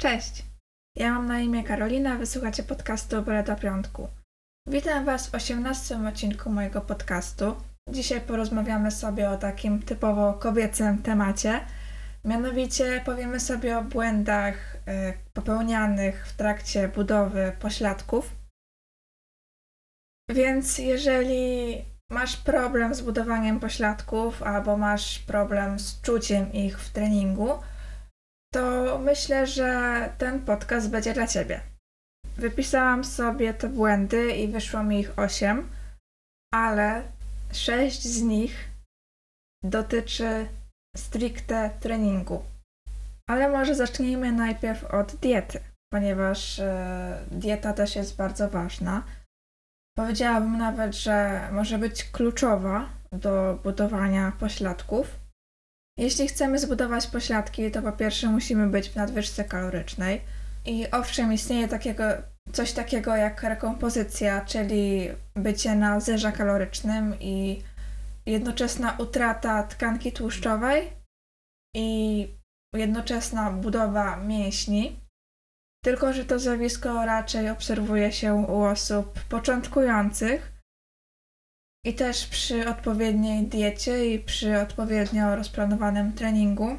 Cześć! Ja mam na imię Karolina, wysłuchacie podcastu Byle do Piątku. Witam Was w 18 odcinku mojego podcastu. Dzisiaj porozmawiamy sobie o takim typowo kobiecym temacie. Mianowicie powiemy sobie o błędach y, popełnianych w trakcie budowy pośladków. Więc jeżeli masz problem z budowaniem pośladków albo masz problem z czuciem ich w treningu, to myślę, że ten podcast będzie dla Ciebie. Wypisałam sobie te błędy i wyszło mi ich 8, ale 6 z nich dotyczy stricte treningu. Ale może zacznijmy najpierw od diety, ponieważ e, dieta też jest bardzo ważna. Powiedziałabym nawet, że może być kluczowa do budowania pośladków. Jeśli chcemy zbudować pośladki, to po pierwsze musimy być w nadwyżce kalorycznej. I owszem, istnieje takiego, coś takiego jak rekompozycja, czyli bycie na zerze kalorycznym i jednoczesna utrata tkanki tłuszczowej i jednoczesna budowa mięśni. Tylko, że to zjawisko raczej obserwuje się u osób początkujących i też przy odpowiedniej diecie i przy odpowiednio rozplanowanym treningu.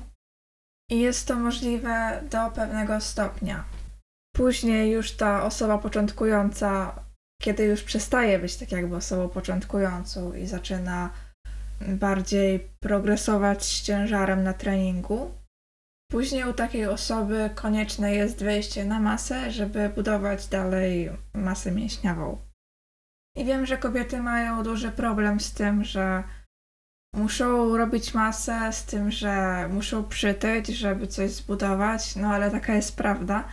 I jest to możliwe do pewnego stopnia. Później już ta osoba początkująca, kiedy już przestaje być tak jakby osobą początkującą i zaczyna bardziej progresować z ciężarem na treningu, później u takiej osoby konieczne jest wejście na masę, żeby budować dalej masę mięśniową. I wiem, że kobiety mają duży problem z tym, że muszą robić masę, z tym, że muszą przytyć, żeby coś zbudować, no ale taka jest prawda.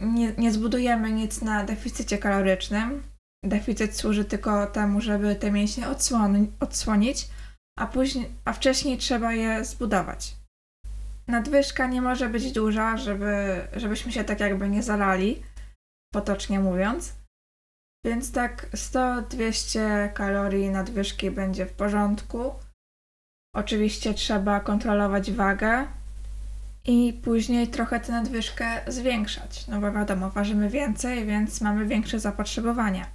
Nie, nie zbudujemy nic na deficycie kalorycznym. Deficyt służy tylko temu, żeby te mięśnie odsłoni, odsłonić, a, później, a wcześniej trzeba je zbudować. Nadwyżka nie może być duża, żeby, żebyśmy się tak jakby nie zalali, potocznie mówiąc. Więc tak 100-200 kalorii nadwyżki będzie w porządku. Oczywiście trzeba kontrolować wagę i później trochę tę nadwyżkę zwiększać. No bo wiadomo, ważymy więcej, więc mamy większe zapotrzebowanie.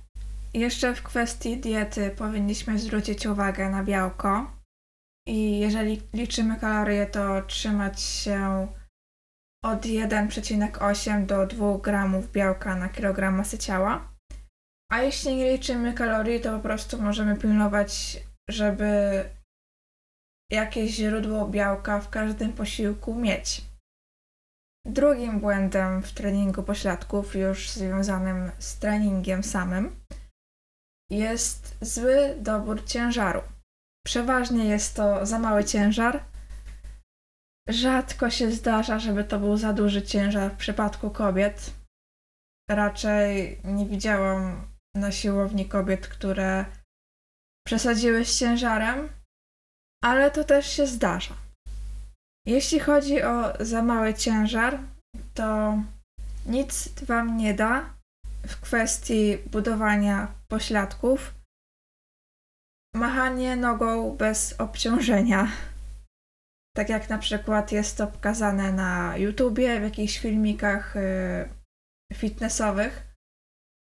Jeszcze w kwestii diety powinniśmy zwrócić uwagę na białko. I jeżeli liczymy kalorie, to trzymać się od 1,8 do 2 gramów białka na kilogram masy ciała. A jeśli nie liczymy kalorii, to po prostu możemy pilnować, żeby jakieś źródło białka w każdym posiłku mieć. Drugim błędem w treningu pośladków, już związanym z treningiem samym, jest zły dobór ciężaru. Przeważnie jest to za mały ciężar. Rzadko się zdarza, żeby to był za duży ciężar w przypadku kobiet. Raczej nie widziałam na siłowni kobiet, które przesadziły z ciężarem, ale to też się zdarza. Jeśli chodzi o za mały ciężar, to nic Wam nie da w kwestii budowania pośladków. Machanie nogą bez obciążenia. Tak jak na przykład jest to pokazane na YouTubie, w jakichś filmikach y, fitnessowych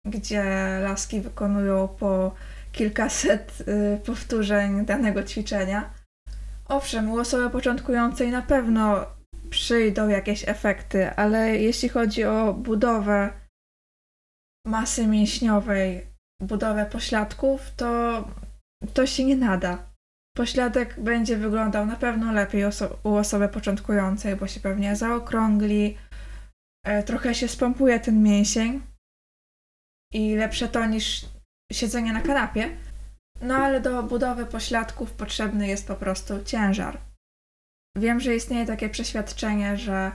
gdzie laski wykonują po kilkaset y, powtórzeń danego ćwiczenia. Owszem, u osoby początkującej na pewno przyjdą jakieś efekty, ale jeśli chodzi o budowę masy mięśniowej, budowę pośladków, to to się nie nada. Pośladek będzie wyglądał na pewno lepiej oso u osoby początkującej, bo się pewnie zaokrągli, e, trochę się spompuje ten mięsień, i lepsze to niż siedzenie na kanapie. No ale do budowy pośladków potrzebny jest po prostu ciężar. Wiem, że istnieje takie przeświadczenie, że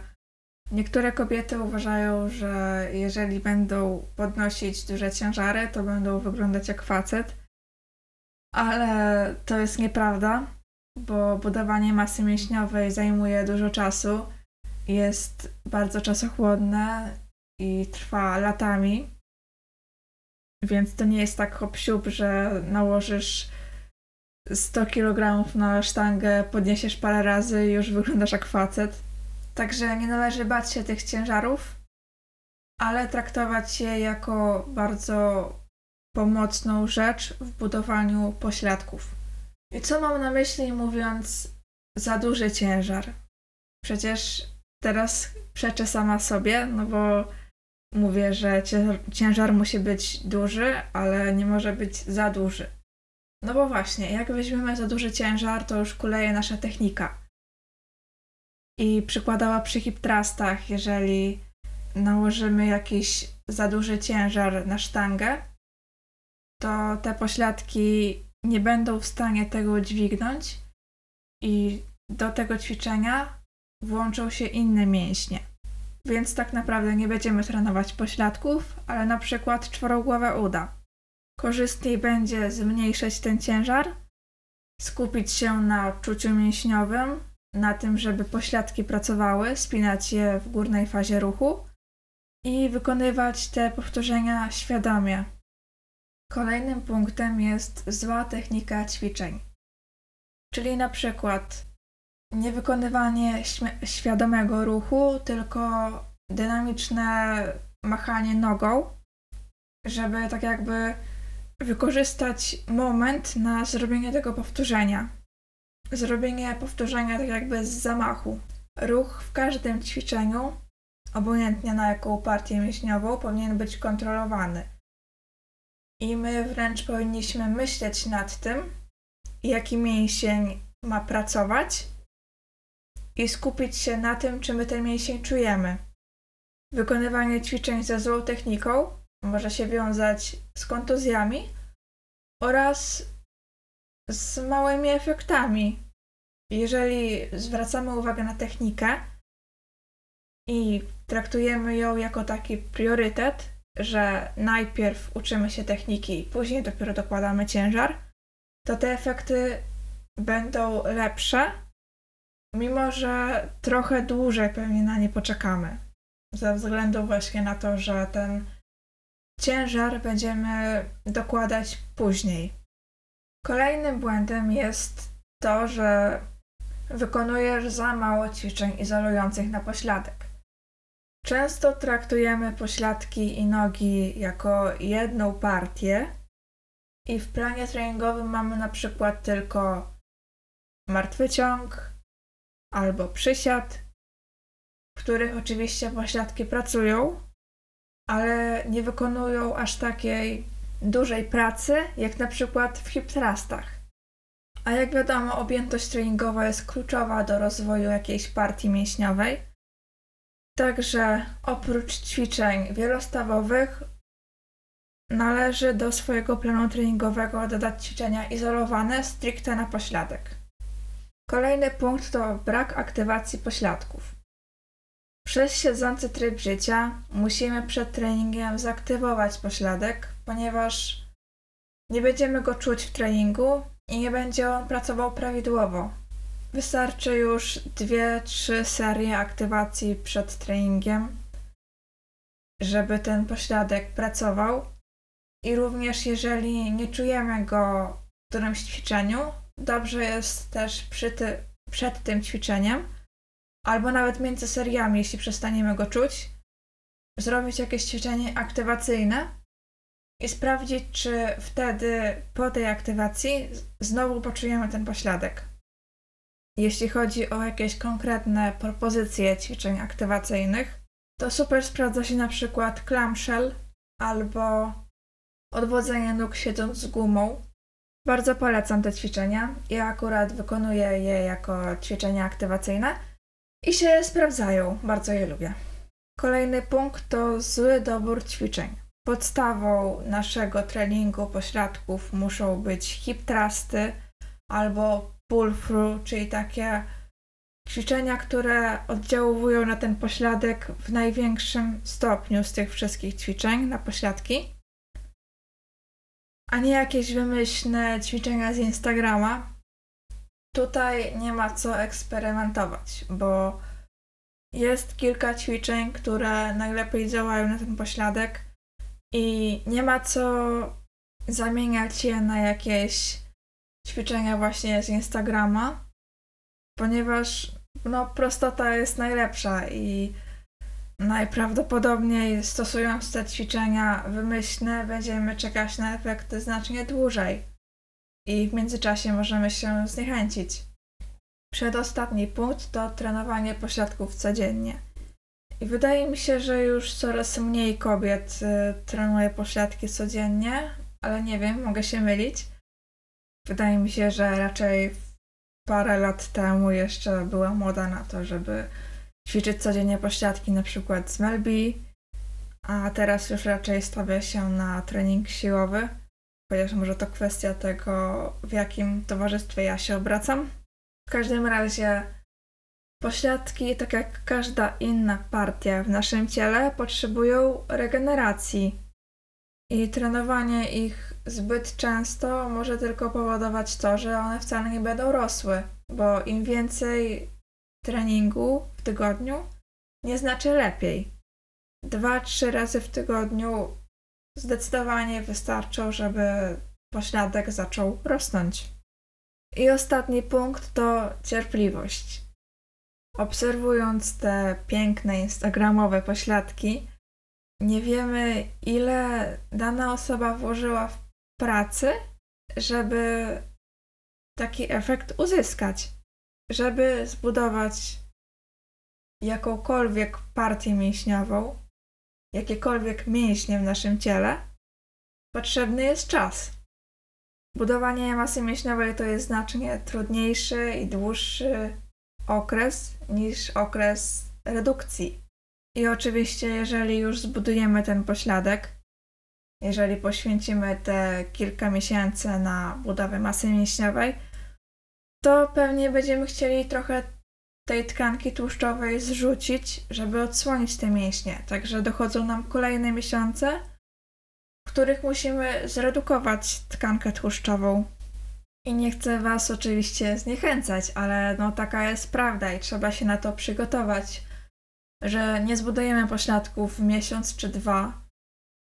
niektóre kobiety uważają, że jeżeli będą podnosić duże ciężary, to będą wyglądać jak facet. Ale to jest nieprawda, bo budowanie masy mięśniowej zajmuje dużo czasu, jest bardzo czasochłodne i trwa latami. Więc to nie jest tak hop że nałożysz 100 kg na sztangę, podniesiesz parę razy i już wyglądasz jak facet. Także nie należy bać się tych ciężarów, ale traktować je jako bardzo pomocną rzecz w budowaniu pośladków. I co mam na myśli mówiąc za duży ciężar? Przecież teraz przeczę sama sobie, no bo mówię, że ciężar musi być duży, ale nie może być za duży. No bo właśnie, jak weźmiemy za duży ciężar, to już kuleje nasza technika. I przykładała przy hip trustach, jeżeli nałożymy jakiś za duży ciężar na sztangę, to te pośladki nie będą w stanie tego dźwignąć i do tego ćwiczenia włączą się inne mięśnie. Więc tak naprawdę nie będziemy trenować pośladków, ale na przykład czworogłowe uda. Korzystniej będzie zmniejszyć ten ciężar, skupić się na odczuciu mięśniowym, na tym, żeby pośladki pracowały, spinać je w górnej fazie ruchu i wykonywać te powtórzenia świadomie. Kolejnym punktem jest zła technika ćwiczeń. Czyli na przykład niewykonywanie świadomego ruchu, tylko dynamiczne machanie nogą, żeby tak jakby wykorzystać moment na zrobienie tego powtórzenia. Zrobienie powtórzenia tak jakby z zamachu. Ruch w każdym ćwiczeniu, obojętnie na jaką partię mięśniową, powinien być kontrolowany. I my wręcz powinniśmy myśleć nad tym, jaki mięsień ma pracować i skupić się na tym, czy my ten mięsień czujemy. Wykonywanie ćwiczeń ze złą techniką może się wiązać z kontuzjami oraz z małymi efektami. Jeżeli zwracamy uwagę na technikę i traktujemy ją jako taki priorytet, że najpierw uczymy się techniki później dopiero dokładamy ciężar, to te efekty będą lepsze, mimo że trochę dłużej pewnie na nie poczekamy. Ze względu właśnie na to, że ten ciężar będziemy dokładać później. Kolejnym błędem jest to, że wykonujesz za mało ćwiczeń izolujących na pośladek. Często traktujemy pośladki i nogi jako jedną partię i w planie treningowym mamy na przykład tylko martwy ciąg albo przysiad, w których oczywiście pośladki pracują, ale nie wykonują aż takiej dużej pracy, jak na przykład w hip thrustach. A jak wiadomo, objętość treningowa jest kluczowa do rozwoju jakiejś partii mięśniowej. Także oprócz ćwiczeń wielostawowych należy do swojego planu treningowego dodać ćwiczenia izolowane stricte na pośladek. Kolejny punkt to brak aktywacji pośladków. Przez siedzący tryb życia musimy przed treningiem zaktywować pośladek, ponieważ nie będziemy go czuć w treningu i nie będzie on pracował prawidłowo. Wystarczy już dwie, trzy serie aktywacji przed treningiem, żeby ten pośladek pracował. I również jeżeli nie czujemy go w którymś ćwiczeniu, dobrze jest też ty, przed tym ćwiczeniem, albo nawet między seriami, jeśli przestaniemy go czuć, zrobić jakieś ćwiczenie aktywacyjne i sprawdzić, czy wtedy po tej aktywacji znowu poczujemy ten pośladek. Jeśli chodzi o jakieś konkretne propozycje ćwiczeń aktywacyjnych, to super sprawdza się na przykład clamshell albo odwodzenie nóg siedząc z gumą. Bardzo polecam te ćwiczenia. Ja akurat wykonuję je jako ćwiczenia aktywacyjne i się sprawdzają. Bardzo je lubię. Kolejny punkt to zły dobór ćwiczeń. Podstawą naszego treningu pośladków muszą być hip trusty albo pull through, czyli takie ćwiczenia, które oddziałują na ten pośladek w największym stopniu z tych wszystkich ćwiczeń na pośladki, a nie jakieś wymyślne ćwiczenia z Instagrama. Tutaj nie ma co eksperymentować, bo jest kilka ćwiczeń, które najlepiej działają na ten pośladek i nie ma co zamieniać je na jakieś ćwiczenia właśnie z Instagrama, ponieważ no prostota jest najlepsza i najprawdopodobniej stosując te ćwiczenia wymyślne będziemy czekać na efekty znacznie dłużej i w międzyczasie możemy się zniechęcić. Przedostatni punkt to trenowanie pośladków codziennie. I wydaje mi się, że już coraz mniej kobiet y, trenuje pośladki codziennie, ale nie wiem, mogę się mylić. Wydaje mi się, że raczej parę lat temu jeszcze była moda na to, żeby ćwiczyć codziennie pośladki, na przykład z Melby, a teraz już raczej stawia się na trening siłowy, chociaż może to kwestia tego, w jakim towarzystwie ja się obracam. W każdym razie pośladki, tak jak każda inna partia w naszym ciele, potrzebują regeneracji. I trenowanie ich zbyt często może tylko powodować to, że one wcale nie będą rosły, bo im więcej treningu w tygodniu, nie znaczy lepiej. Dwa, trzy razy w tygodniu zdecydowanie wystarczą, żeby pośladek zaczął rosnąć. I ostatni punkt to cierpliwość. Obserwując te piękne instagramowe pośladki, nie wiemy, ile dana osoba włożyła w pracy, żeby taki efekt uzyskać. Żeby zbudować jakąkolwiek partię mięśniową, jakiekolwiek mięśnie w naszym ciele, potrzebny jest czas. Budowanie masy mięśniowej to jest znacznie trudniejszy i dłuższy okres niż okres redukcji. I oczywiście, jeżeli już zbudujemy ten pośladek, jeżeli poświęcimy te kilka miesięcy na budowę masy mięśniowej, to pewnie będziemy chcieli trochę tej tkanki tłuszczowej zrzucić, żeby odsłonić te mięśnie. Także dochodzą nam kolejne miesiące, w których musimy zredukować tkankę tłuszczową. I nie chcę Was oczywiście zniechęcać, ale no taka jest prawda i trzeba się na to przygotować, że nie zbudujemy pośladków w miesiąc czy dwa.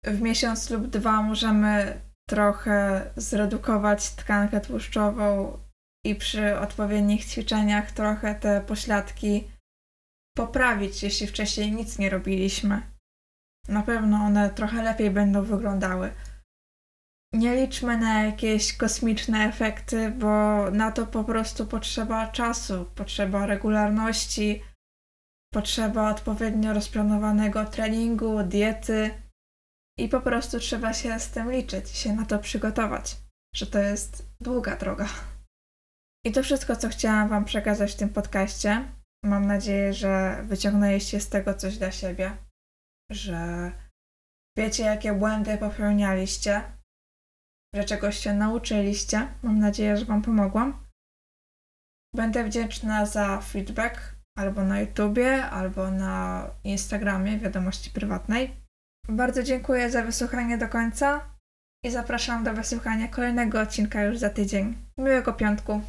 W miesiąc lub dwa możemy trochę zredukować tkankę tłuszczową i przy odpowiednich ćwiczeniach trochę te pośladki poprawić, jeśli wcześniej nic nie robiliśmy. Na pewno one trochę lepiej będą wyglądały. Nie liczmy na jakieś kosmiczne efekty, bo na to po prostu potrzeba czasu, potrzeba regularności, potrzeba odpowiednio rozplanowanego treningu, diety i po prostu trzeba się z tym liczyć, się na to przygotować, że to jest długa droga. I to wszystko, co chciałam Wam przekazać w tym podcaście. Mam nadzieję, że wyciągnęliście z tego coś dla siebie, że wiecie, jakie błędy popełnialiście, że czegoś się nauczyliście. Mam nadzieję, że Wam pomogłam. Będę wdzięczna za feedback albo na YouTubie, albo na Instagramie, wiadomości prywatnej. Bardzo dziękuję za wysłuchanie do końca i zapraszam do wysłuchania kolejnego odcinka już za tydzień. Miłego piątku.